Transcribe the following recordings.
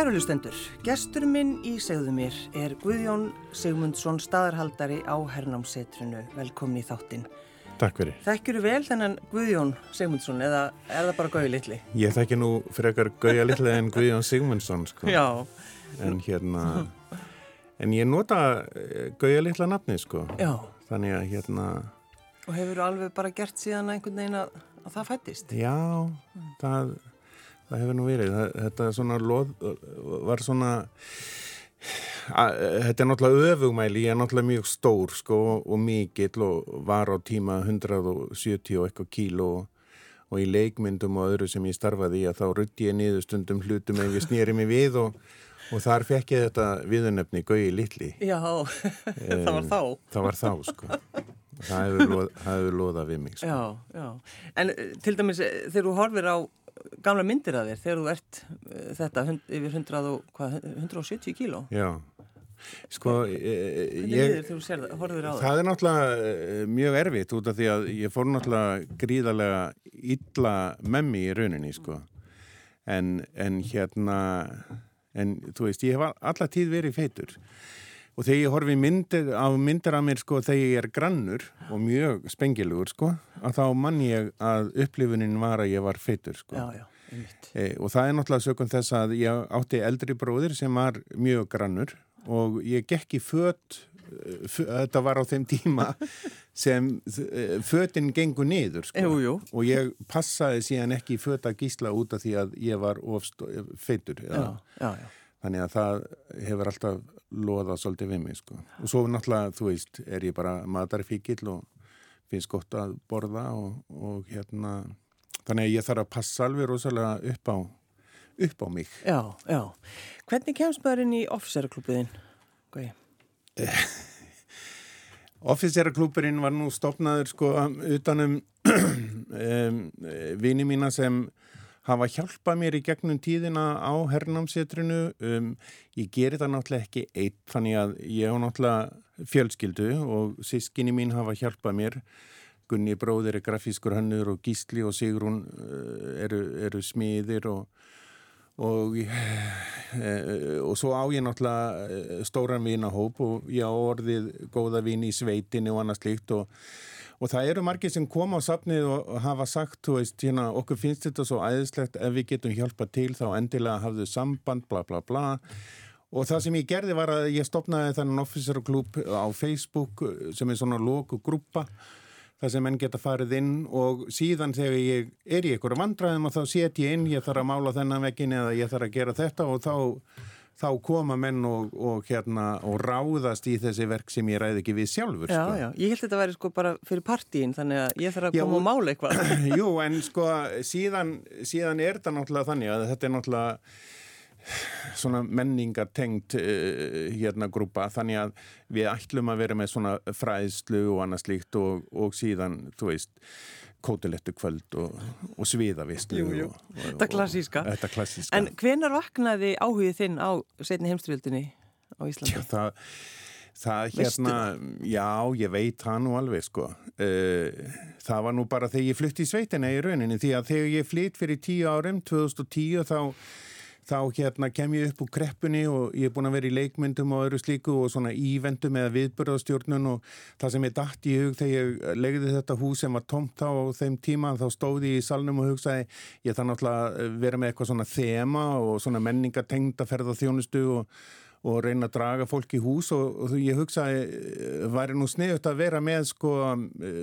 Kærulustendur, gestur minn í segðu mér er Guðjón Sigmundsson staðarhaldari á Hernámsetrunu. Velkomin í þáttinn. Takk fyrir. Þekkjuru vel þennan Guðjón Sigmundsson eða er það bara Gauði Littli? Ég þekki nú fyrir ekkar Gauði Littli en Guðjón Sigmundsson sko. Já. En hérna, en ég nota eh, Gauði Littla nafni sko. Já. Þannig að hérna. Og hefur þú alveg bara gert síðan einhvern veginn að, að það fættist? Já, það það hefur nú verið. Þetta svona loð, var svona að, þetta er náttúrulega öfugmæli ég er náttúrulega mjög stór sko og mikill og var á tíma 170 og eitthvað kíl og, og í leikmyndum og öðru sem ég starfaði í að þá rutti ég niður stundum hlutum ef ég snýri mig við og, og þar fekk ég þetta viðunöfni Gauði Littli Já, það var þá. Það var þá sko. Það hefur loð, loðað við mig sko. Já, já, en eh, til dæmis eh, þegar þú horfir á gamla myndir að þér þegar þú ert uh, þetta hund, yfir 100 og, hvað, 170 kíló Já Sko, Hvernig ég, það, það? það er náttúrulega uh, mjög erfitt út af því að ég fór náttúrulega gríðarlega illa með mig í rauninni sko. en, en hérna en þú veist, ég hef alltaf tíð verið feitur og þegar ég horfi myndir á myndir af mér sko þegar ég er grannur og mjög spengilugur sko að þá mann ég að upplifunin var að ég var feitur sko já, já, e, og það er náttúrulega sökun þess að ég átti eldri bróðir sem var mjög grannur og ég gekk í fött þetta var á þeim tíma sem fötinn gengur niður sko. jú, jú. og ég passaði síðan ekki fötta gísla út af því að ég var feitur já, já, þannig að það hefur alltaf loða svolítið við mig sko. og svo náttúrulega, þú veist, er ég bara matarfíkil og finnst gott að borða og, og hérna þannig að ég þarf að passa alveg rosalega upp á upp á mig Já, já. Hvernig kemst maður inn í officerklúpiðin? Officerklúpurinn var nú stopnaður sko utanum um, vini mína sem hafa hjálpað mér í gegnum tíðina á herrnámsetrinu. Um, ég gerir það náttúrulega ekki eitt, þannig að ég hef náttúrulega fjölskyldu og sískinni mín hafa hjálpað mér. Gunni bróðir er grafískur hannur og Gísli og Sigrun uh, eru, eru smiðir og, og, e, og svo á ég náttúrulega eh, stóran vinahóp og ég á orðið góða vin í sveitinni og annað slikt og og það eru margir sem koma á safnið og hafa sagt, þú veist, hérna, okkur finnst þetta svo æðislegt, ef við getum hjálpað til þá endilega hafðu samband, bla bla bla. Og það sem ég gerði var að ég stopnaði þennan officerklub á Facebook sem er svona loku grúpa það sem menn geta farið inn. Og síðan þegar ég er í einhverju vandræðum og þá set ég inn, ég þarf að mála þennan veginn eða ég þarf að gera þetta og þá þá koma menn og, og, hérna, og ráðast í þessi verk sem ég ræði ekki við sjálfur. Já, sko. já, ég held að þetta væri sko bara fyrir partíin þannig að ég þarf að koma já, og mála eitthvað. Jú, en sko síðan, síðan er þetta náttúrulega þannig að þetta er náttúrulega svona menningatengt uh, hérna grúpa þannig að við ætlum að vera með svona fræðslu og annað slíkt og, og síðan, þú veist kótilettu kvöld og, og sviðavistlu Þetta klassíska. klassíska En hvenar vaknaði áhugið þinn á setni heimströldinni á Íslandi? Já, það, það hérna já, ég veit það nú alveg sko uh, það var nú bara þegar ég flytti í sveitina í rauninni því að þegar ég flytt fyrir tíu árum 2010 þá þá hérna kem ég upp úr kreppunni og ég er búin að vera í leikmyndum og öðru slíku og svona ívendum eða viðbörðastjórnun og það sem ég dætt í hug þegar ég legði þetta hús sem var tomt á þeim tíma þá stóði ég í salnum og hugsaði ég þarf náttúrulega að vera með eitthvað svona þema og svona menningatengda ferðarþjónustu og og reyna að draga fólk í hús og, og ég hugsaði, væri nú sniðut að vera með sko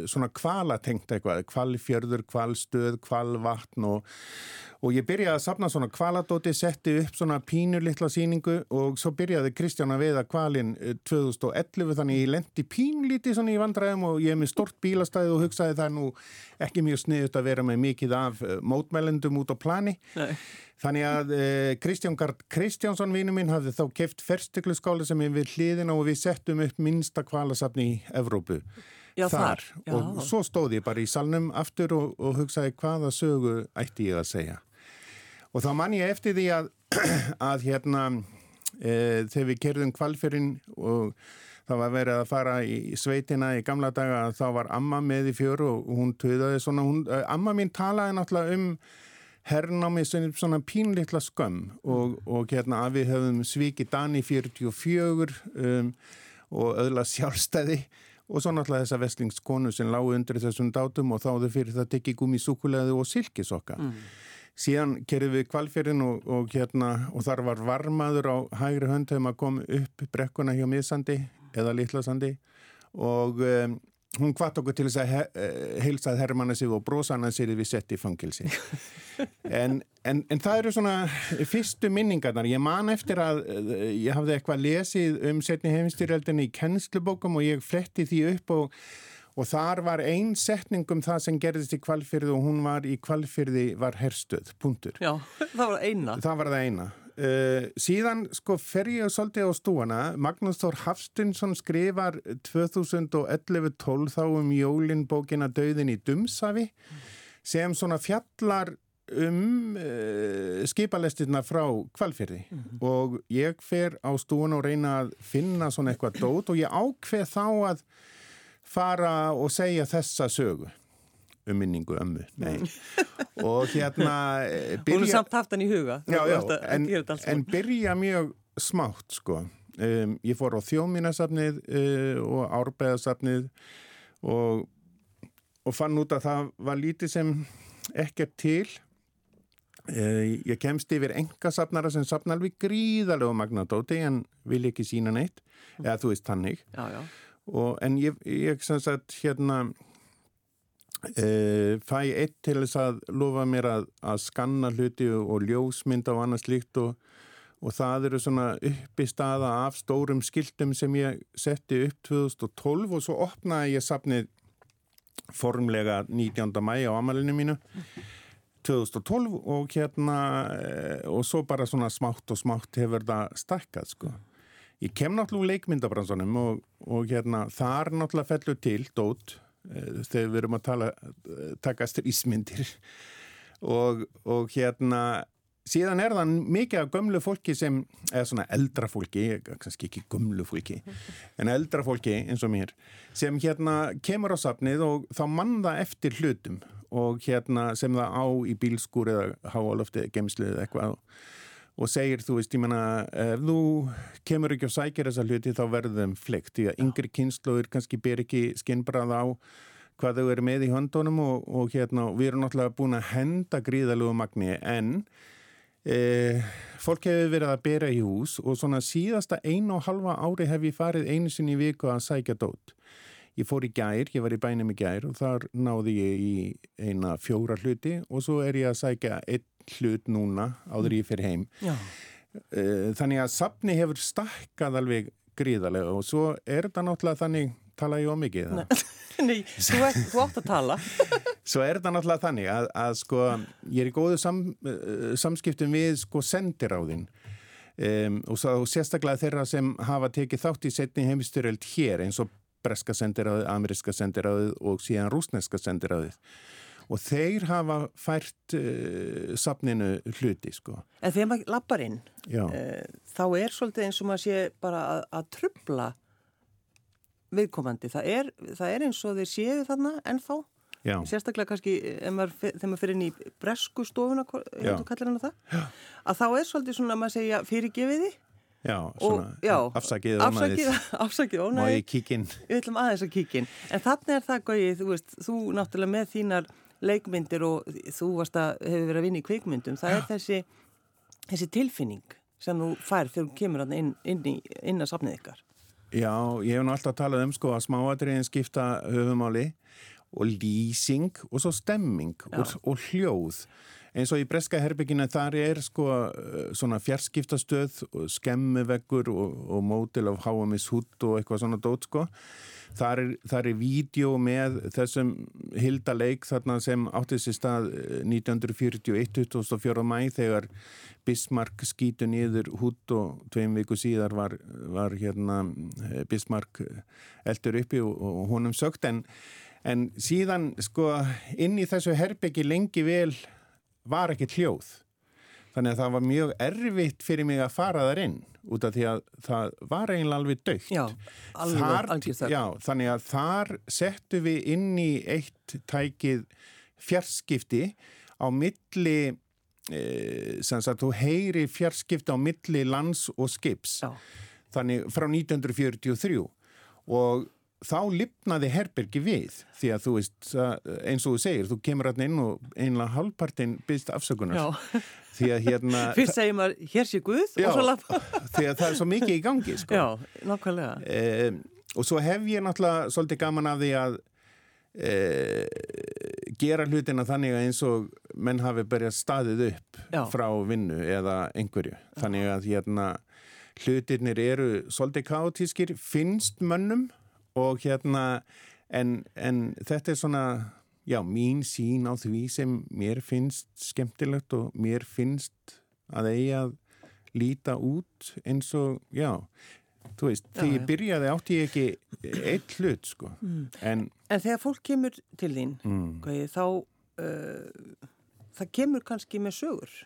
svona kvalatengt eitthvað, kvalfjörður, kvalstöð, kvalvatn og og ég byrjaði að sapna svona kvaladóti, setti upp svona pínur litla síningu og svo byrjaði Kristján að veiða kvalin 2011 þannig ég lendi pínlíti svona í vandræðum og ég er með stort bílastæði og hugsaði það nú ekki mjög sniðut að vera með mikið af eh, mótmælendum út á plani Nei. þannig að eh, Kristján Gard Kristjánsson vinu minn hafði þá keft ferstikluskáli sem er við hliðina og við settum upp minsta kvalasafni í Evrópu Já, þar, þar. og svo stóði ég bara í salnum aftur og, og hugsaði hvaða sögu ætti ég að segja. Og þá man ég eftir því að, að hérna e, þegar við kerðum kvalfyrinn og það var verið að fara í sveitina í gamla daga þá var amma með í fjör og hún töðaði svona, hún, e, amma mín talaði náttúrulega um hernámi sem svona pínlitla skömm og, og hérna að við höfum svikið Dani 44 um, og öðla sjálfstæði og svo náttúrulega þessa vestlingskonu sem lágu undir þessum dátum og þáðu fyrir það tekki gumi súkuleði og silkisokka. Mm. Síðan kerðum við kvalfjörðin og, og, hérna, og þar var varmaður á hægri hönd þegar maður kom upp brekkuna hjá miðsandi eða litlasandi og um, hún kvart okkur til þess að he eh, heilsað Hermanna sig og brósana sér við sett í fangilsi en, en, en það eru svona fyrstu minningarnar, ég man eftir að eh, ég hafði eitthvað lesið um setni heimstyrjaldinni í kennslubókum og ég fletti því upp og, og þar var einn setning um það sem gerðist í kvalfyrði og hún var í kvalfyrði var herstuð, punktur. Já, það var eina. Það var það eina Uh, síðan sko fer ég svolítið á stúana Magnús Þór Hafstinsson skrifar 2011-12 þá um jólinbókina Dauðin í Dumsavi sem svona fjallar um uh, skipalestirna frá kvalfyrði mm -hmm. og ég fer á stúana og reyna að finna svona eitthvað dót og ég ákveð þá að fara og segja þessa sögu um minningu ömmu og hérna byrja, eh, hún er samt haft hann í huga já, já, en, en byrja mjög smátt sko. Um, ég fór á þjóminasafnið uh, og árbæðasafnið og, og fann út að það var lítið sem ekkert til. Uh, ég kemst yfir engasafnara sem safna alveg gríðarlegu magnadóti en vil ekki sína neitt. Eða þú veist hannig og, en ég, ég sem sagt hérna Uh, fæ eitt til þess að lofa mér að, að skanna hluti og ljósmynda og annað slíkt og, og það eru svona uppi staða af stórum skildum sem ég setti upp 2012 og svo opnaði ég sapnið formlega 19. mæi á amalinu mínu 2012 og hérna uh, og svo bara svona smátt og smátt hefur það stakkað sko ég kem náttúrulega leikmyndabransunum og, og hérna þar náttúrulega fellur til dót Eh, þegar við erum að tala, eh, taka strísmyndir og, og hérna síðan er það mikið af gömlu fólki sem, eða svona eldra fólki kannski ekki gömlu fólki en eldra fólki eins og mér sem hérna kemur á safnið og þá mann það eftir hlutum. Og hérna sem það á í bílskúr eða háalöfti gemslu eða eitthvað og segir, þú veist, ég menna ef þú kemur ekki og sækir þessa hluti þá verður þeim fleikt, því að yngri kynnslóður kannski ber ekki skinnbrað á hvað þau eru með í höndunum og, og hérna, við erum náttúrulega búin að henda gríðalögu magni en e, fólk hefur verið að bera í hús og svona síðasta einu og halva ári hef ég farið einu sinni í viku að sækja dót Ég fór í gær, ég var í bænum í gær og þar náði ég í eina fjóra hluti og svo er ég að sækja einn hlut núna áður ég fyrir heim. Já. Eh, þannig að sapni hefur stakkað alveg gríðarlega og svo er þetta náttúrulega þannig, tala ég ómikið það? Nei, þú, er, þú átt að tala. svo er þetta náttúrulega þannig að, að sko, ég er í góðu sam, eh, samskiptum við sko sendiráðinn um, og, sérstaklega þeirra sem hafa tekið þátt í setni heimstyrjöld hér eins og breska sendiráðið, ameriska sendiráðið og síðan rúsneska sendiráðið. Og þeir hafa fært uh, safninu hluti sko. En þegar maður lappar inn uh, þá er svolítið eins og maður sé bara að, að trubla viðkomandi, það er, það er eins og þeir séu þarna ennþá. Já. sérstaklega kannski maður, þegar maður fyrir inn í bresku stofuna, hefur þú kallar hann að það? Já. að þá er svolítið svona að maður segja fyrirgefiði Já, svona og, já, afsakið ónæðið. Afsakið ónæðið. Má ég kíkinn? Við ætlum aðeins að kíkinn. En þannig er það, Gauði, þú veist, þú náttúrulega með þínar leikmyndir og þú varst að hefur verið að vinna í kvikmyndum. Það er þessi, þessi tilfinning sem þú fær þegar þú kemur inn, inn, inn, inn að sapnið ykkar. Já, ég hef nú alltaf talað um sko að smáadriðin skipta höfumáli og lýsing og svo stemming og, og hljóð eins og í Breska herbyggina þar er sko eh, svona fjarskiptastöð skemmuveggur og, og mótil af HMS Hood og eitthvað svona dót sko þar er, þar er vídeo með þessum hildaleik þarna sem átti sér stað 1941 eh, 2004. mæ þegar Bismarck skýtu niður Hood og tveim viku síðar var, var hérna eh, Bismarck eldur uppi og, og honum sögt en En síðan sko inn í þessu herbyggi lengi vel var ekki hljóð. Þannig að það var mjög erfitt fyrir mig að fara þar inn út af því að það var eiginlega alveg dögt. Já, alveg alveg Já, þannig að þar settu við inn í eitt tækið fjarskipti á milli e, sem sagt, þú heyri fjarskipta á milli lands og skips Já. þannig frá 1943 og þá lipnaði Herbergi við því að þú veist, eins og þú segir þú kemur alltaf inn og einlega halvpartin byrst afsökunar því að hérna fyrst segir maður, hér sé Guð já, því að það er svo mikið í gangi sko. já, nákvæmlega eh, og svo hef ég náttúrulega svolítið gaman af því að eh, gera hlutina þannig að eins og menn hafi berjað staðið upp Já. frá vinnu eða einhverju. Já. Þannig að hérna hlutirnir eru svolítið kátískir, finnst mönnum og hérna en, en þetta er svona já, mín sín á því sem mér finnst skemmtilegt og mér finnst að eiga að líta út eins og, já þú veist, því ég byrjaði átti ég ekki eitt hlut sko mm. en, en þegar fólk kemur til þín mm. hvað, þá uh, það kemur kannski með sögur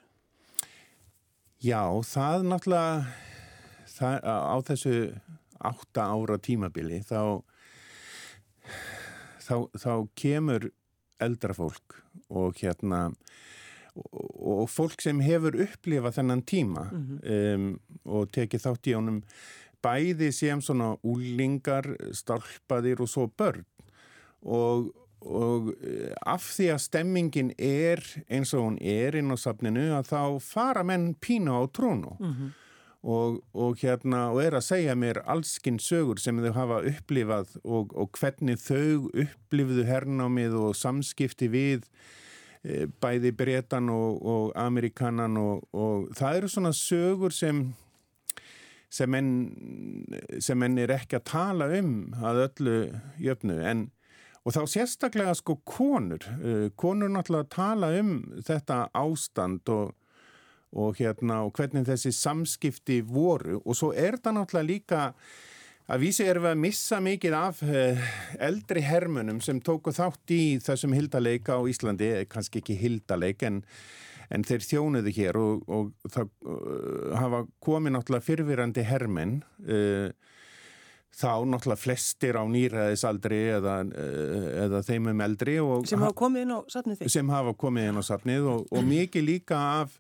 Já, það náttúrulega það, á þessu átta ára tímabili þá þá, þá kemur eldra fólk og hérna og, og fólk sem hefur upplifað þennan tíma mm -hmm. um, og tekið þátt í ánum bæði sem svona úlingar, stálpaðir og svo börn og, og eh, af því að stemmingin er eins og hún er inn á safninu að þá fara menn pína á trónu mm -hmm. Og, og hérna og er að segja mér allskinn sögur sem þau hafa upplifað og, og hvernig þau upplifðu hernámið og samskipti við eh, bæði bretan og amerikanan og það eru svona sögur sem sem enn, sem enn er ekki að tala um að öllu jöfnu. En og þá sérstaklega sko konur. Uh, konur náttúrulega tala um þetta ástand og, og hérna og hvernig þessi samskipti voru. Og svo er það náttúrulega líka að vísi erum við að missa mikið af uh, eldri hermunum sem tóku þátt í þessum hildaleika á Íslandi, kannski ekki hildaleik en en þeir þjónuðu hér og, og það uh, hafa komið náttúrulega fyrfirandi hermenn uh, þá náttúrulega flestir á nýræðisaldri eða, eða þeimum eldri sem hafa komið inn á satnið þig sem hafa komið inn á satnið og, og mikið líka af,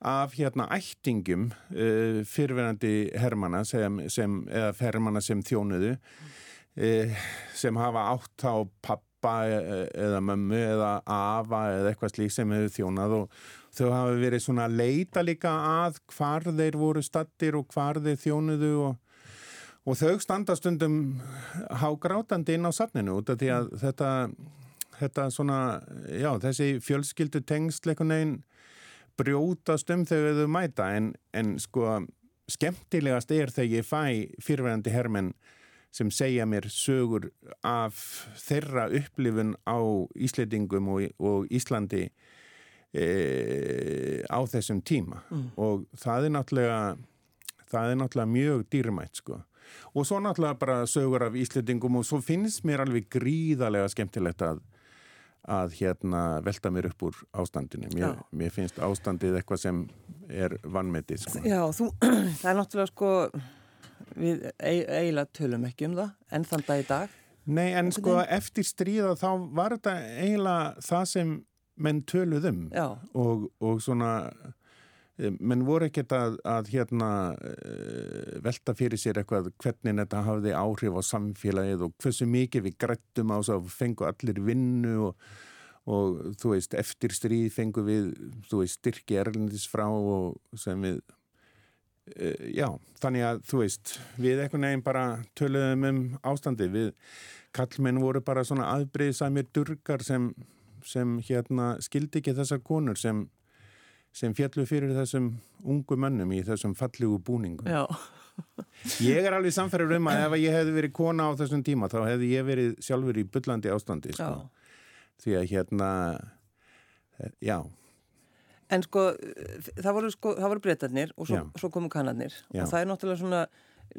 af hérna ættingum uh, fyrfirandi hermana sem, sem, eða hermana sem þjónuðu uh, sem hafa átt á papp pappa e, e, eða mömmu eða afa eða eitthvað slík sem hefur þjónað og þau hafa verið svona að leita líka að hvar þeir voru stattir og hvar þeir þjónuðu og, og þau standa stundum hágrátandi inn á safninu út af því að þetta, þetta svona, já þessi fjölskyldu tengsleikunegin brjótast um þegar þau mæta en, en sko skemmtilegast er þegar ég fæ fyrirverandi hermenn sem segja mér sögur af þeirra upplifun á Íslandingum og, og Íslandi e, á þessum tíma mm. og það er náttúrulega það er náttúrulega mjög dýrmætt sko og svo náttúrulega bara sögur af Íslandingum og svo finnst mér alveg gríðarlega skemmtilegt að að hérna velta mér upp úr ástandinu. Mér, mér finnst ástandið eitthvað sem er vannmetið. Sko. Já, þú, það er náttúrulega sko við eiginlega tölum ekki um það enn þann dag í dag Nei en sko eftir stríða þá var þetta eiginlega það sem menn töluð um og, og svona menn voru ekkert að, að hérna uh, velta fyrir sér eitthvað hvernig þetta hafði áhrif á samfélagið og hversu mikið við grættum á þess að fengu allir vinnu og, og þú veist eftir stríð fengu við þú veist styrki erlendis frá og sem við Uh, já, þannig að þú veist við einhvern veginn bara töluðum um ástandi, við kallmenn voru bara svona aðbreyðsamir durgar sem, sem hérna skildi ekki þessar konur sem, sem fjallu fyrir þessum ungu mönnum í þessum fallegu búningum. Já. Ég er alveg samferður um að ef ég hefði verið kona á þessum tíma þá hefði ég verið sjálfur í byllandi ástandi sko. því að hérna eh, já. En sko, það voru, sko, voru breytarnir og svo, svo komu kannarnir og það er náttúrulega svona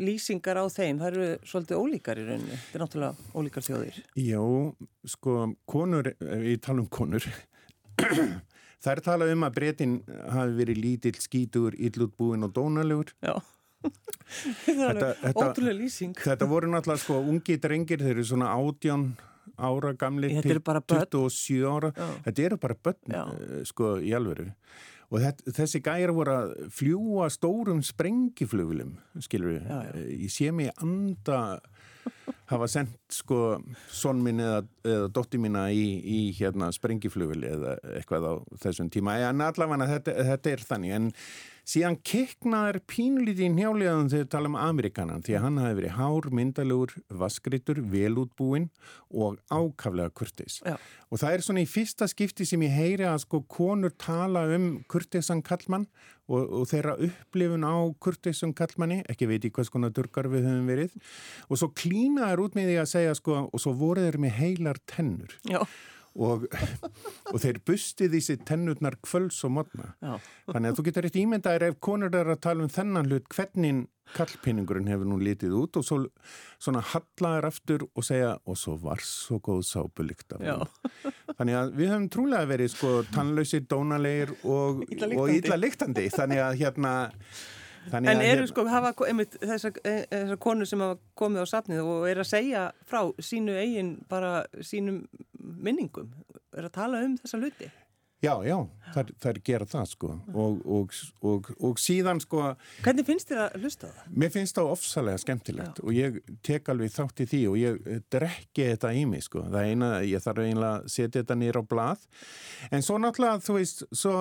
lýsingar á þeim, það eru svolítið ólíkar í rauninni, þetta er náttúrulega ólíkar þjóðir. Já, sko, konur, ég tala um konur, það er talað um að breytin hafi verið lítill, skítur, illútbúin og dónalegur. Já. þetta er ótrúlega lýsing. Þetta voru náttúrulega sko ungi drengir, þeir eru svona átján ára gamli til 27 ára Já. þetta eru bara börn uh, sko í alveru og þessi gæri voru að fljúa stórum sprengiflugulum skilur við, ég sé mig anda hafa sendt sko sonmin eða, eða dotti mína í, í hérna sprengifluguli eða eitthvað á þessum tíma. En allavega þetta, þetta er þannig. En síðan keknaður pínlítið í njálegaðum þegar við tala um Amerikanan því að hann hafi verið hár, myndalegur, vaskritur, velútbúinn og ákaflega kurtis. Já. Og það er svona í fyrsta skipti sem ég heyri að sko konur tala um kurtisan kallmann og, og þeirra upplifun á kurtisan kallmanni, ekki veit ég hvers konar durkar við höfum verið og svo klínaður út með því að segja sko og svo voru þeir með heilar tennur. Já og, og þeir bustið í sér tennurnar kvöls og modna Já. þannig að þú getur eitt ímyndaðir ef konur er að tala um þennan hlut hvernig kallpinningurinn hefur nú litið út og svo svona hallaður aftur og segja og svo var svo góð sápulikt af hún þannig að við höfum trúlega verið sko tannlausir, dónalegir og ítla liktandi þannig að hérna Þannig en eru hér... sko, hafa einmitt þessar, e, þessar konur sem hafa komið á safnið og er að segja frá sínu eigin, bara sínum minningum, er að tala um þessa hluti? Já, já, það er gerað það sko og, og, og, og síðan sko Hvernig finnst þér að hlusta það? Mér finnst það ofsalega skemmtilegt já. og ég tek alveg þátt í því og ég drekki þetta í mig sko, það eina, ég þarf eiginlega að setja þetta nýra á blað en svo náttúrulega, þú veist, svo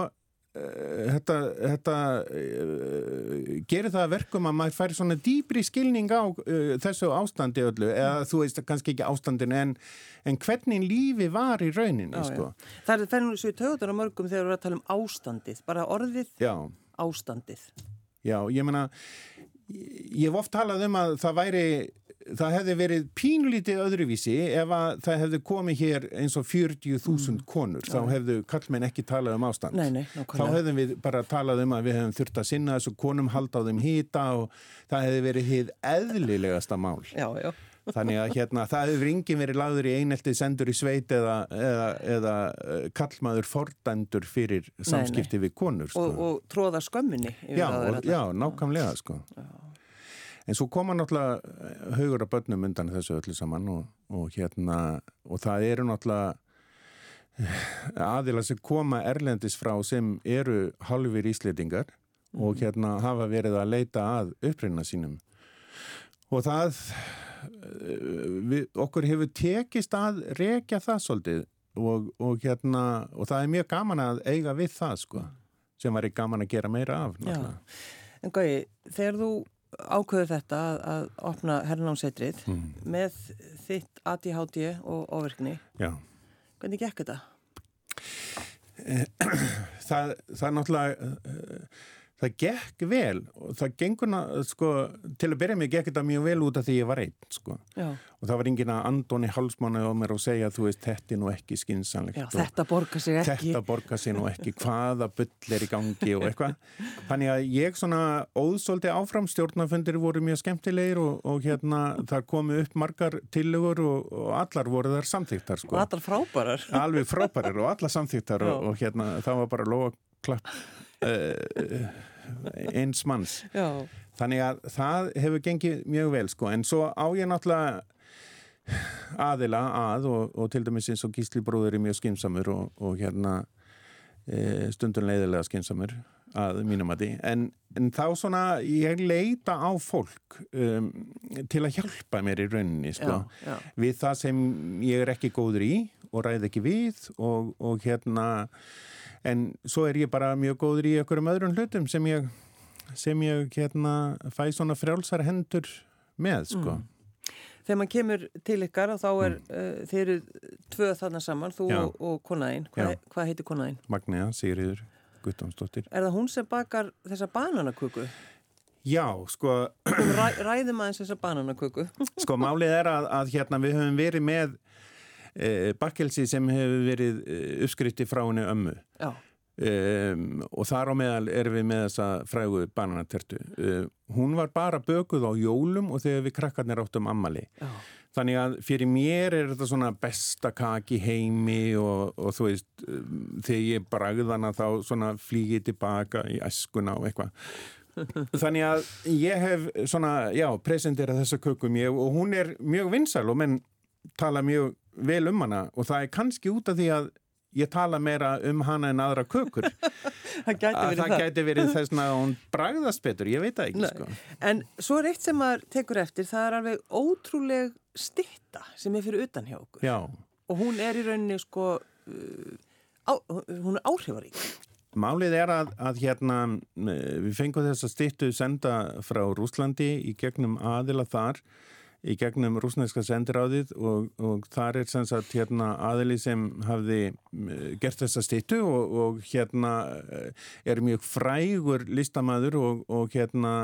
þetta, þetta uh, gerir það verkum að maður færi svona dýbri skilning á uh, þessu ástandi öllu eða þú veist kannski ekki ástandinu en, en hvernig lífi var í rauninni já, sko. já. Það er fennur svo í töðunar á mörgum þegar við erum að tala um ástandið bara orðið já. ástandið Já, ég menna ég hef oft talað um að það væri það hefði verið pínlítið öðruvísi ef að það hefði komið hér eins og 40.000 mm. konur þá hefðu kallmenn ekki talað um ástand. Nei, nei, þá hefðum við bara talað um að við hefðum þurft að sinna þessu konum halda á þeim hýta og það hefði verið hýð eðlilegasta mál. Já, já. þannig að hérna það hefur enginn verið lagður í eineltið sendur í sveit eða, eða, eða eh, kallmaður fordændur fyrir samskipti nei, við konur sko. og, og tróða skömminni já, og, já, nákvæmlega sko. Já En svo koma náttúrulega haugur af börnum undan þessu öllu saman og, og hérna og það eru náttúrulega aðila sem koma erlendis frá sem eru halvir íslitingar og mhm. hérna hafa verið að leita að upprýna sínum og það eh, við, okkur hefur tekist að rekja það svolítið og, og hérna og það er mjög gaman að eiga við það sko sem var ekki gaman að gera meira af náttúrulega. En Gauði, þegar þú ákveður þetta að, að opna herrnámseitrið mm. með þitt ADHD og ofirkni hvernig gekk þetta? Það, það er náttúrulega það gekk vel. Og það gengur sko, til að byrja mig gekk þetta mjög vel út af því ég var einn sko. og það var engin að andoni halsmannu á mér og segja þú veist þetta er nú ekki skinsanlegt Já, þetta borgar sig ekki. þetta borgar sig nú ekki, hvaða byll er í gangi og eitthvað. Þannig að ég svona óðsóldi áfram. Stjórnafundir voru mjög skemmtilegir og, og hérna það komu upp margar tillegur og, og allar voru þar samþýttar sko. og allar frábærar. Alveg frábærar og allar samþýttar og, og hérna það var bara loða klapp eins manns Já. þannig að það hefur gengið mjög vel sko en svo á ég náttúrulega aðila að og, og til dæmis eins og Gísli bróður er mjög skinsamur og, og hérna e, stundun leiðilega skinsamur að mínum að því en, en þá svona ég leita á fólk um, til að hjálpa mér í rauninni sko, já, já. við það sem ég er ekki góður í og ræð ekki við og, og hérna en svo er ég bara mjög góður í einhverjum öðrum hlutum sem ég, sem ég hérna, fæ svona frjálsar hendur með sko. Mm. Þegar maður kemur til ykkar og þá er mm. uh, þeir eru tvöð þarna saman, þú Já. og, konaðinn, Hva, hvað heitir konaðinn? Magnea Sigriður Guttámsdóttir. Er það hún sem bakar þessa bananaköku? Já, sko... Ræ, ræðum aðeins þessa bananaköku. sko, málið er að, að hérna við höfum verið með bakkelsi sem hefur verið eh, uppskrytti frá henni ömmu. Um, og þar á meðal erum við með þessa frægu bananatertu. Um, hún var bara bökuð á jólum og þegar við krakkarnir áttum ammali Já. þannig að fyrir mér er þetta svona besta kaki heimi og, og þú veist þegar ég bragðana þá svona flýgið tilbaka í eskuna og eitthvað. Þannig að ég hef svona, já, presenterað þessa kökum ég, og hún er mjög vinsal og menn tala mjög vel um hana og það er kannski út af því að ég tala meira um hana en aðra kökur. Það gæti verið það, gæti verið þess að hún bragðast betur, ég veit það ekki sko. En svo er eitt sem maður tekur eftir það er alveg ótrúleg stitta sem er fyrir utan hjá okkur. Já. og hún er í rauninni sko uh, á, hún er áhrifarík. Málið er að, að hérna við fengum þess að stittu senda frá Rúslandi í gegnum aðila þar í gegnum rúsneska sendiráðið og, og þar er sem sagt hérna aðili sem hafði eh, gert þessa stittu og, og hérna eh, er mjög frægur listamæður og, og hérna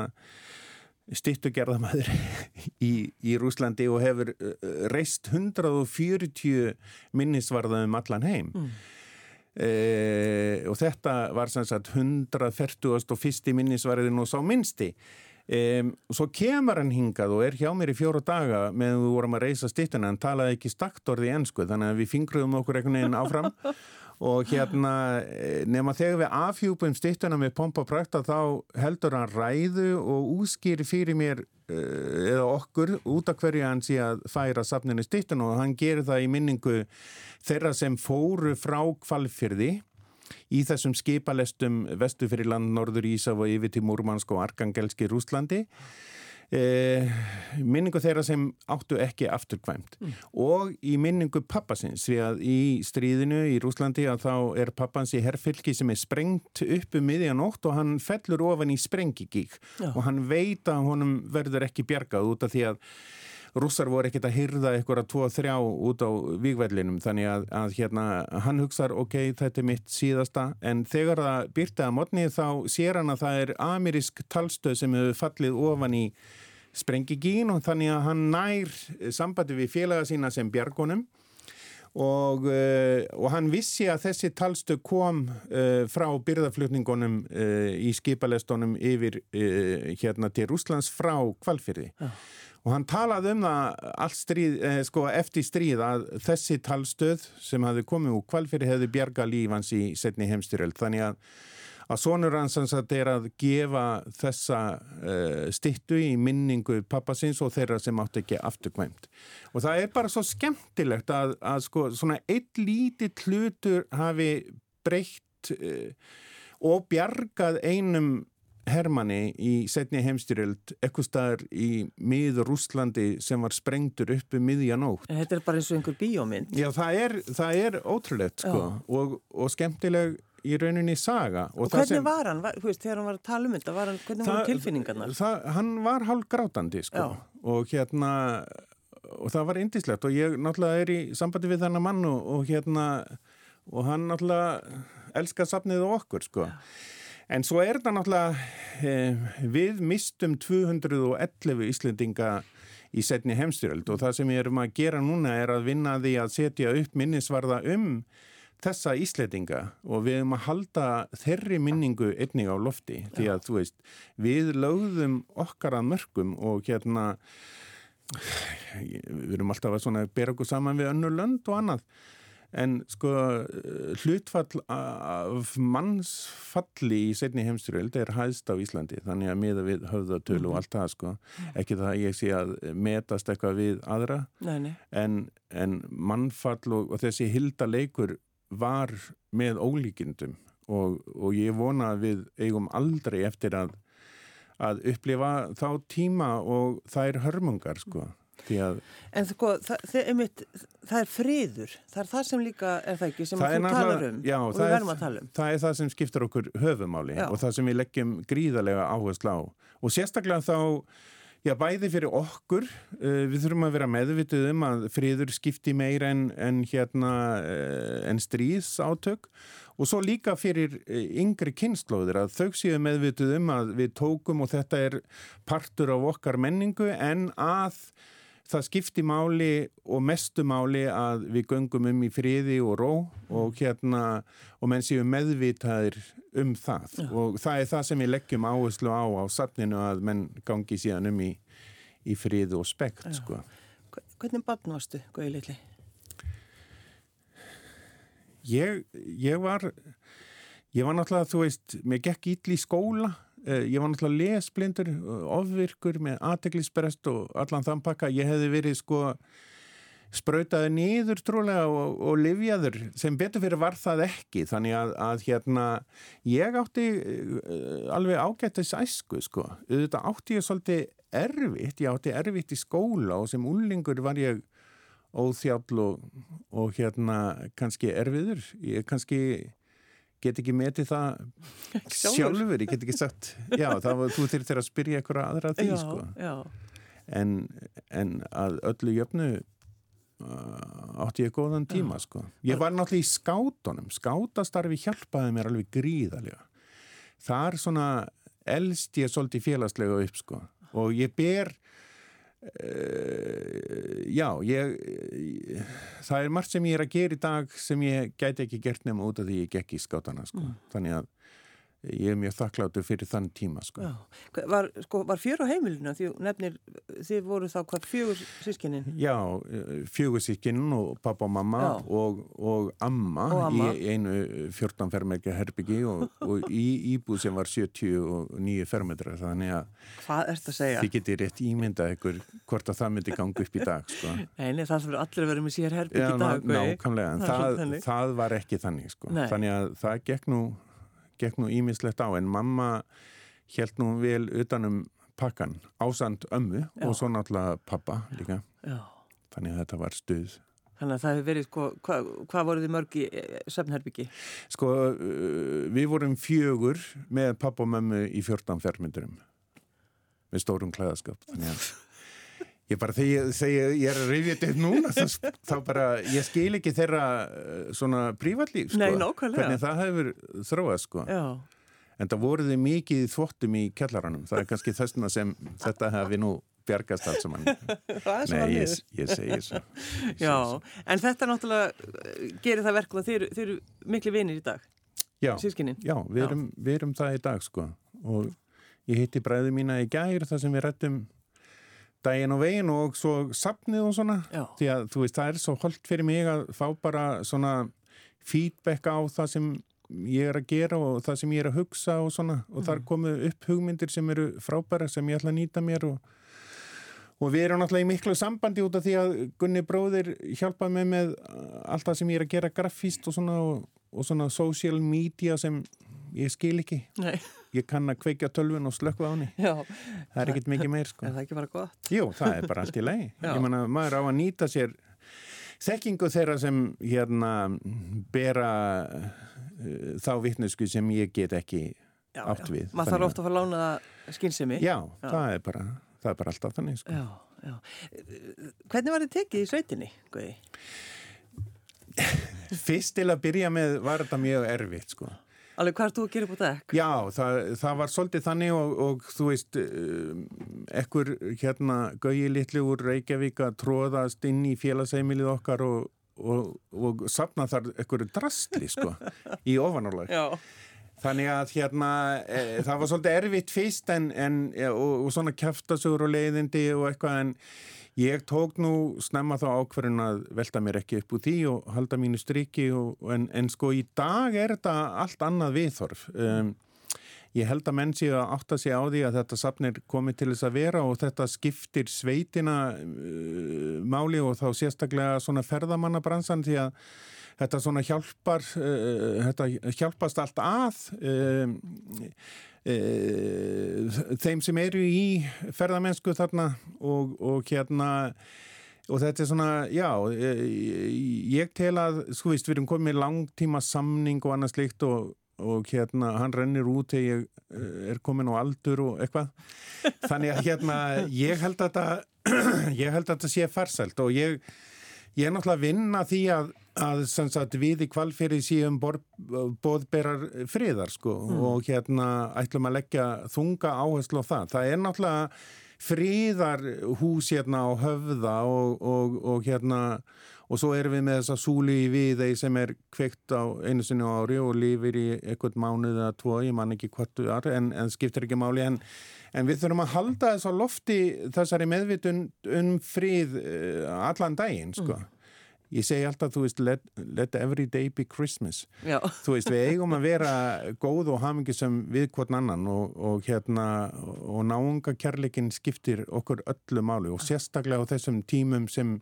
stittugerðamæður í, í Rúslandi og hefur eh, reist 140 minnisvarða um allan heim mm. e, og þetta var sem sagt 141. minnisvarðin og sá minnsti Um, svo kemur hann hingað og er hjá mér í fjóra daga meðan við vorum að reysa stittuna hann talaði ekki staktorði ennsku þannig að við fingruðum okkur einhvern veginn áfram. Og hérna eh, nema þegar við afhjúpum stittuna með pompa og prakta þá heldur hann ræðu og úskýri fyrir mér uh, eða okkur út af hverju hann sé að færa safninu stittuna og hann gerir það í minningu þeirra sem fóru frá kvalfyrði í þessum skipalestum vestu fyrir land Norður Ísaf og yfir til Múrmansk og Arkangelski Rúslandi Eh, minningu þeirra sem áttu ekki afturkvæmt. Mm. og í minningu pappasins því að í stríðinu í Rúslandi að þá er pappans í herrfylki sem er sprengt upp um miðjanótt og hann fellur ofan í sprengigík og hann veit að honum verður ekki bjargað út af því að rússar voru ekkert að hyrða eitthvað að tvo og þrjá út á vígvellinum þannig að, að hérna hann hugsaður ok, þetta er mitt síðasta en þegar það byrtaði að modni þá sér hann að það er amerísk talstöð sem hefur fallið ofan í sprengigín og þannig að hann nær sambandi við félaga sína sem bjargunum Og, uh, og hann vissi að þessi talstu kom uh, frá byrðaflutningunum uh, í skipalestunum yfir hérna til Rúslands frá kvalfyrði. Ja og hann talaði um það stríð, eh, sko, eftir stríð að þessi talstöð sem hafi komið úr kvalfyrir hefði bjarga lífans í setni heimstyrjöld þannig að, að sonur hans er að gefa þessa uh, stittu í minningu pappasins og þeirra sem átt ekki afturkvæmt. Og það er bara svo skemmtilegt að, að sko, svona eitt lítið hlutur hafi breytt uh, og bjargað einum Hermanni í setni heimstyrjöld eitthvað staðar í miður Rúslandi sem var sprengtur uppi um miðjanótt. Þetta er bara eins og einhver bíómynd. Já, það er, það er ótrúlegt sko og, og skemmtileg í rauninni saga. Og, og hvernig sem, var hann, var, veist, þegar hann var að tala um þetta, var hann, hvernig það, var tilfinningarnar? Það, hann var hálf grátandi sko Já. og hérna og það var indislegt og ég náttúrulega er í sambandi við þennan mann og, og hérna og hann náttúrulega elskar safnið okkur sko. Já. En svo er þetta náttúrulega, eh, við mistum 211 Íslendinga í setni heimstyrjöld og það sem við erum að gera núna er að vinna því að setja upp minnisvarða um þessa Íslendinga og við erum að halda þeirri minningu einnig á lofti því að þú veist, við lögðum okkar að mörgum og hérna, við erum alltaf að bera okkur saman við önnur lönd og annað en sko hlutfall af mannsfalli í setni heimstyrjöld er hæðst á Íslandi þannig að miða við höfðatölu og mhm. allt það sko ekki það að ég sé að metast eitthvað við aðra nei, nei. En, en mannfall og, og þessi hilda leikur var með ólíkindum og, og ég vona að við eigum aldrei eftir að að upplifa þá tíma og þær hörmungar sko Að... En sko, það, einmitt, það er friður, það er það sem líka er það ekki sem það þú talar um já, og við verðum að tala um. Það er það sem skiptir okkur höfumáli já. og það sem við leggjum gríðarlega áherslu á og sérstaklega þá, já bæði fyrir okkur, uh, við þurfum að vera meðvituð um að friður skipti meira en, en hérna uh, en stríðs átök og svo líka fyrir uh, yngri kynnslóðir að þau séu meðvituð um að við tókum og þetta er partur af okkar menningu en að það skipti máli og mestu máli að við göngum um í friði og ró og hérna og menn séu meðvitaðir um það Já. og það er það sem við leggjum áherslu á á safninu að menn gangi síðan um í, í friði og spekt sko. Hvernig barn varstu, Guði Lilli? Ég, ég var ég var náttúrulega, þú veist, mér gekk ítli í skóla ég var náttúrulega lesblindur, ofvirkur með aðteglisbrest og allan þann pakka. Ég hefði verið sko, sprautaði nýður trúlega og, og livjaður sem betur fyrir var það ekki. Þannig að, að hérna ég átti uh, alveg ágættis æsku sko, auðvitað átti ég svolítið erfitt, ég átti erfitt í skóla og sem úlingur var ég óþjáll og, og hérna kannski erfiður, ég kannski get ekki metið það sjálfur, ég get ekki sagt já, var þú þurftir að spyrja eitthvað aðra því já, sko já. En, en að öllu jöfnu uh, átti ég góðan tíma sko. Ég var náttúrulega í skátunum, skátastarfi hjálpaði mér alveg gríðalega. Það er svona elst ég svolítið félagslega upp sko og ég ber já, ég, ég það er margt sem ég er að gera í dag sem ég gæti ekki gert nema út af því ég gekk í skátana sko. Mm. Þannig að ég er mjög þakkláttur fyrir þann tíma sko. Var, sko, var fjör á heimilinu því nefnir, þið voru þá hvað fjögur sískinin? Já, fjögur sískinin og pappa og mamma og, og, amma í einu 14 fermetra herbyggi og, og í íbúð sem var 79 fermetra þannig að hvað ert að segja? Þið getur rétt ímyndað ykkur hvort að það myndi ganga upp í dag sko. Nei, það fyrir allir að vera með sér herbyggi í dag Ná, Nákvæmlega, en það, það, það var ekki þannig sko. þannig að það gekk nú gekk nú ímislegt á en mamma held nú vel utanum pakkan ásand ömmu Já. og svo náttúrulega pappa líka Já. þannig að þetta var stuð Þannig að það hefur verið, sko, hvað hva voruð þið mörg í eh, Söfnherbyggi? Sko, uh, við vorum fjögur með pappa og mömmu í 14 fermyndurum með stórum klæðaskap þannig að Ég bara þegar ég, er að reyðja þetta núna þá, þá bara, ég skil ekki þeirra eh, svona prífallíf sko. Nei, nákvæmlega. Hvernig það hefur þróað sko. Já. En það voruði mikið þvottum í kellaranum. Það er kannski þessuna sem þetta hefði nú bjargast allt saman. Nei, ég, ég segi svo. Já, en þetta náttúrulega eh, gerir það verkulega. Þeir, þeir eru miklu vinir í dag. Já, Sískinnin. já við, erum, við erum það í dag sko. Og ég hitti bræði mína í gæri þar sem við rættum daginn og veginn og svo sapnið og svona Já. því að þú veist það er svo holdt fyrir mig að fá bara svona feedback á það sem ég er að gera og það sem ég er að hugsa og svona og mm. þar komu upp hugmyndir sem eru frábæra sem ég ætla að nýta mér og, og við erum náttúrulega í miklu sambandi út af því að Gunni bróðir hjálpaði mig með allt það sem ég er að gera grafíst og svona og, og svona social media sem ég skil ekki Nei. Ég kann að kveikja tölvun og slökka á henni það er ekkit mikið meir sko. er það ekki bara gott? Jú, það er bara allt í lei ég menna, maður á að nýta sér þekkingu þeirra sem hérna bera uh, þá vittnesku sem ég get ekki já, átt já. við maður þarf ofta að fara að lána skynsemi já, já, það er bara, það er bara alltaf þannig sko. hvernig var þið tekið í sveitinni? Guði? Fyrst til að byrja með var þetta mjög erfitt sko Alveg hvað er þú að gera upp á dekk? Já, það, það var svolítið þannig og, og þú veist, um, ekkur hérna gauði litli úr Reykjavík að tróðast inn í félagsheimilið okkar og, og, og sapna þar ekkur drastli sko í ofanálag. Já. Þannig að hérna e, það var svolítið erfitt fyrst en, en, og svona kæftasögur og leiðindi og eitthvað en Ég tók nú snemma þá ákverðin að velta mér ekki upp úr því og halda mínu striki og, en, en sko í dag er þetta allt annað viðþorf. Um, ég held að menn séu að átta sig á því að þetta sapnir komið til þess að vera og þetta skiptir sveitina uh, máli og þá sérstaklega svona ferðamannabransan því að þetta svona hjálpar, uh, þetta hjálpast allt að. Um, e, þeim sem eru í ferðamennsku þarna og, og hérna og þetta er svona, já e, ég tel að, sko víst, við erum komið langtíma samning og annað slikt og, og hérna, hann rennir út þegar ég er komin á aldur og eitthvað þannig að hérna, ég held að þetta ég held að þetta sé farsælt og ég ég er náttúrulega að vinna því að að sagt, við í kvalfyrir síðan bóðberar friðar sko mm. og hérna ætlum að leggja þunga áherslu á það. Það er náttúrulega friðarhús hérna á höfða og, og, og hérna og svo erum við með þessa súli í viðei sem er kveikt á einu sinni ári og lifir í ekkert mánuð eða tvo, ég man ekki hvort þú er en, en skiptir ekki máli en, en við þurfum að halda þess að lofti þessari meðvitun um frið uh, allan daginn sko. Mm ég segi alltaf, þú veist, let, let every day be Christmas Já. þú veist, við eigum að vera góð og hamingisum við hvort annan og, og hérna, og náunga kærleikin skiptir okkur öllu máli og sérstaklega á þessum tímum sem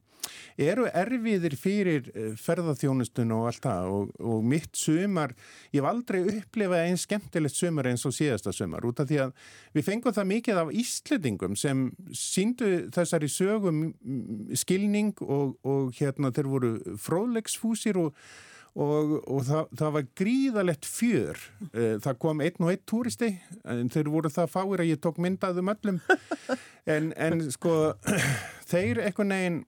eru erfiðir fyrir eh, ferðarþjónustun og allt það og, og mitt sumar, ég hef aldrei upplifað einn skemmtilegt sumar eins og síðasta sumar út af því að við fengum það mikið af íslendingum sem síndu þessari sögum skilning og, og hérna þeir voru fróðlegsfúsir og og, og það, það var gríðalegt fjör eh, það kom einn og einn túristi en þeir voru það fáir að ég tók myndaðum öllum en, en sko þeir eitthvað neginn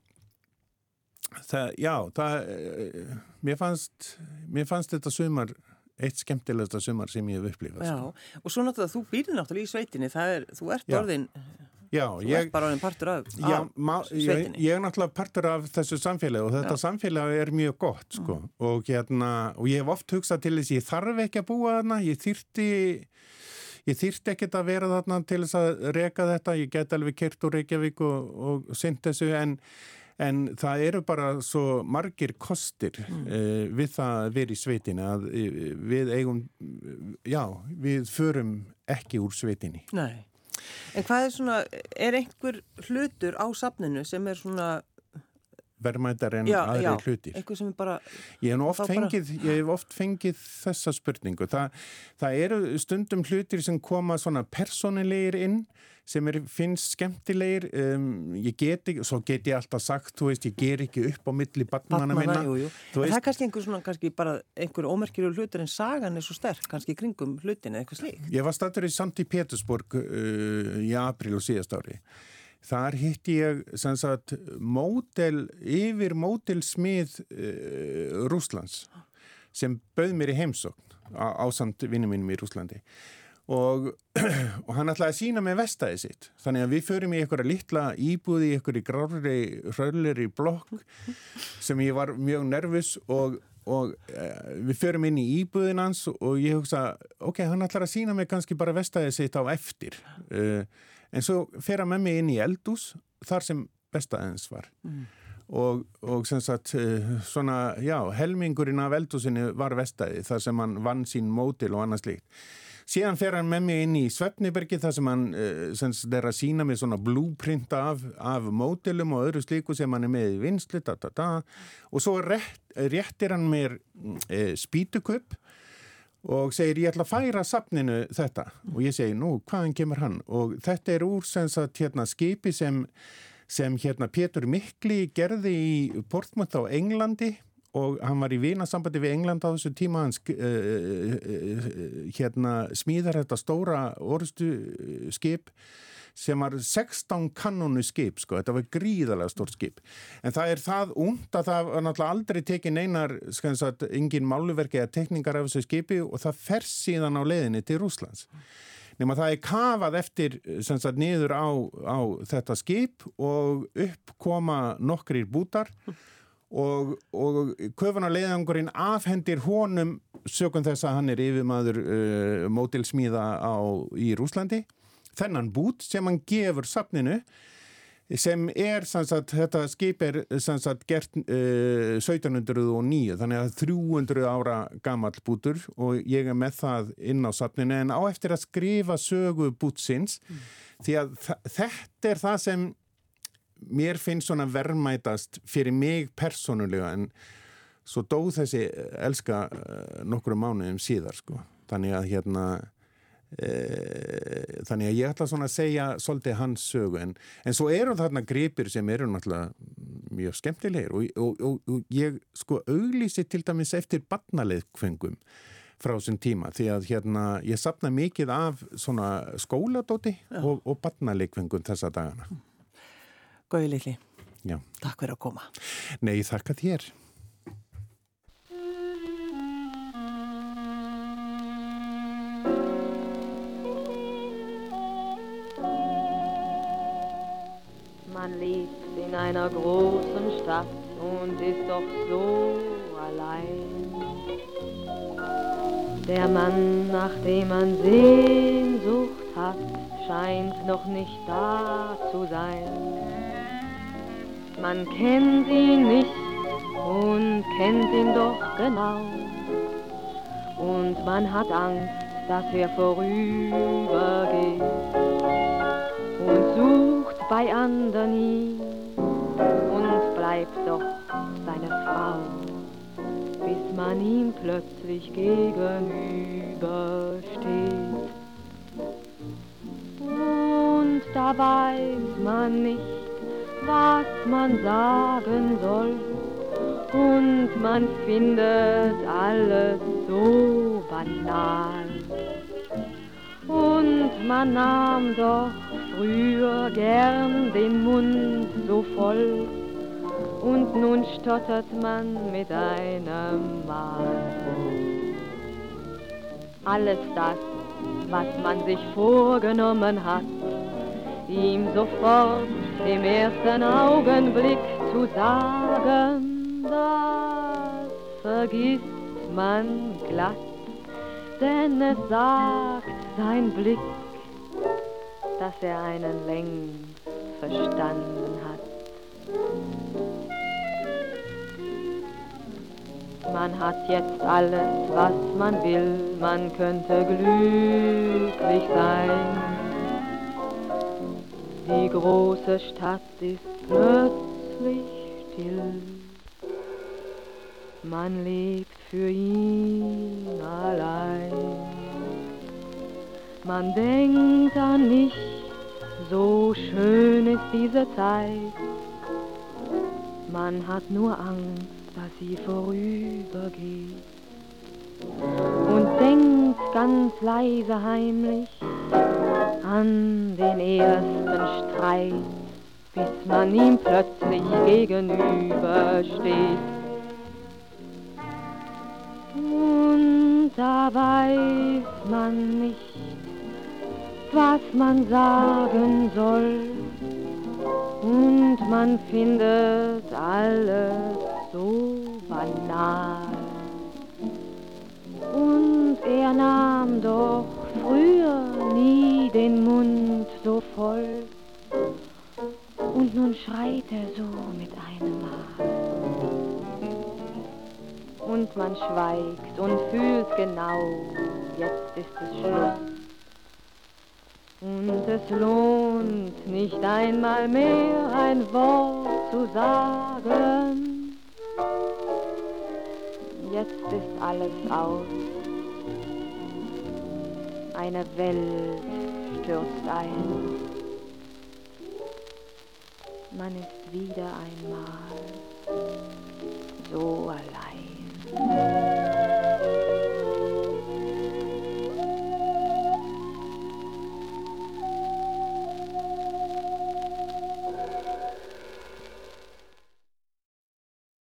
það, já, það eh, mér fannst mér fannst þetta sumar eitt skemmtilegsta sumar sem ég hef upplifað Já, sko. og svo náttúrulega þú býrir náttúrulega í sveitinni það er, þú ert já. orðin Já, þú ég, ert bara orðin partur af, já, af sveitinni ég, ég er náttúrulega partur af þessu samfélagi og þetta já. samfélagi er mjög gott sko. mm. og, hérna, og ég hef oft hugsað til þess ég þarf ekki að búa þarna ég þýrti ég þýrti ekkert að vera þarna til þess að reka þetta, ég get alveg kert úr Reykjavík og, og synd þessu en En það eru bara svo margir kostir mm. uh, við það að vera í sveitinni að uh, við eigum, já, við förum ekki úr sveitinni. Nei, en hvað er svona, er einhver hlutur á safninu sem er svona verðmættar en já, aðri já, hlutir. Bara, ég, hef fengið, bara... ég hef oft fengið þessa spurningu. Þa, það eru stundum hlutir sem koma svona persónilegir inn sem er, finnst skemmtilegir um, ég get ekki, svo get ég alltaf sagt þú veist, ég ger ekki upp á milli barnana minna. Jú, jú. Það er kannski einhver svona, kannski bara einhver ómerkjur hlutur en sagan er svo sterk, kannski kringum hlutin eða eitthvað slíkt. Ég var statur í Santi Petersburg uh, í april og síðast ári Þar hitti ég sagt, mótel, yfir mótelsmið uh, Rúslands sem bauð mér í heimsókn á, á samt vinnum mínum í Rúslandi og, og hann ætlaði að sína með vestæði sitt. Þannig að við förum í einhverja litla íbúði, í einhverju grári hrölleri blokk sem ég var mjög nervus og, og uh, við förum inn í íbúðin hans og ég hugsa, ok, hann ætlaði að sína mig kannski bara vestæði sitt á eftir. Uh, en svo fer hann með mig inn í eldús þar sem bestaðins var mm. og, og sem sagt eh, svona, já, helmingurinn af eldúsinni var vestæði þar sem hann vann sín mótil og annað slíkt síðan fer hann með mig inn í Svefnibergi þar sem hann eh, sem sagt, er að sína mig svona blúprint af, af mótilum og öðru slíku sem hann er með í vinslu da, da, da. og svo rétt, réttir hann mér e, spítuköp og segir ég ætla að færa safninu þetta. Og ég segi nú hvaðan kemur hann? Og þetta er úr sagt, hérna, skipi sem, sem hérna, Pétur Mikli gerði í Portmouth á Englandi. Og hann var í vinasambandi við England á þessu tíma. Hann uh, uh, hérna, smíðar þetta stóra orðstu skip sem var 16 kannonu skip sko, þetta var gríðalega stórt skip. En það er það únd að það var náttúrulega aldrei tekið neinar sagt, engin máluverki eða tekningar af þessu skipi og það fer síðan á leiðinni til Rúslands nema það er kafað eftir sagt, niður á, á þetta skip og upp koma nokkrir bútar og, og köfunarleiðangurinn afhendir honum sögum þess að hann er yfirmaður uh, mótilsmíða í Rúslandi þennan bút sem hann gefur safninu sem er, sagt, þetta skip er sagt, gert uh, 1709 þannig að 300 ára gammal bútur og ég er með það inn á safninu en á eftir að skrifa sögu bútsins mm. því að þetta er það sem mér finnst svona verðmætast fyrir mig persónulega en svo dóð þessi elska uh, nokkru mánuðum síðar sko þannig að hérna þannig að ég ætla svona að segja svolítið hans sögu en, en svo eru þarna gripir sem eru náttúrulega mjög skemmtilegir og, og, og, og ég sko auglýsi til dæmis eftir barnaleikfengum frá þessum tíma því að hérna ég sapna mikið af svona skóladóti og barnaleikfengum þessa dagana. Gauði Lili Takk fyrir að koma. Nei, þakka þér lebt in einer großen Stadt und ist doch so allein. Der Mann, nach dem man Sehnsucht hat, scheint noch nicht da zu sein. Man kennt ihn nicht und kennt ihn doch genau. Und man hat Angst, dass er vorübergeht und sucht bei anderen ihn und bleibt doch seine Frau, bis man ihm plötzlich gegenübersteht. Und da weiß man nicht, was man sagen soll und man findet alles so banal. Und man nahm doch früher gern den Mund so voll und nun stottert man mit einem Mal. Alles das, was man sich vorgenommen hat, ihm sofort im ersten Augenblick zu sagen, das vergisst man glatt, denn es sagt sein Blick, dass er einen längst verstanden hat. Man hat jetzt alles, was man will, man könnte glücklich sein. Die große Stadt ist plötzlich still. Man lebt für ihn allein. Man denkt an nichts, so schön ist diese Zeit. Man hat nur Angst, dass sie vorübergeht. Und denkt ganz leise heimlich an den ersten Streit, bis man ihm plötzlich gegenübersteht. Und da weiß man nicht, was man sagen soll. Und man findet alles so banal. Und er nahm doch früher nie den Mund so voll. Und nun schreit er so mit einem Mal. Und man schweigt und fühlt genau, jetzt ist es Schluss. Und es lohnt nicht einmal mehr ein Wort zu sagen. Jetzt ist alles aus. Eine Welt stürzt ein. Man ist wieder einmal so allein.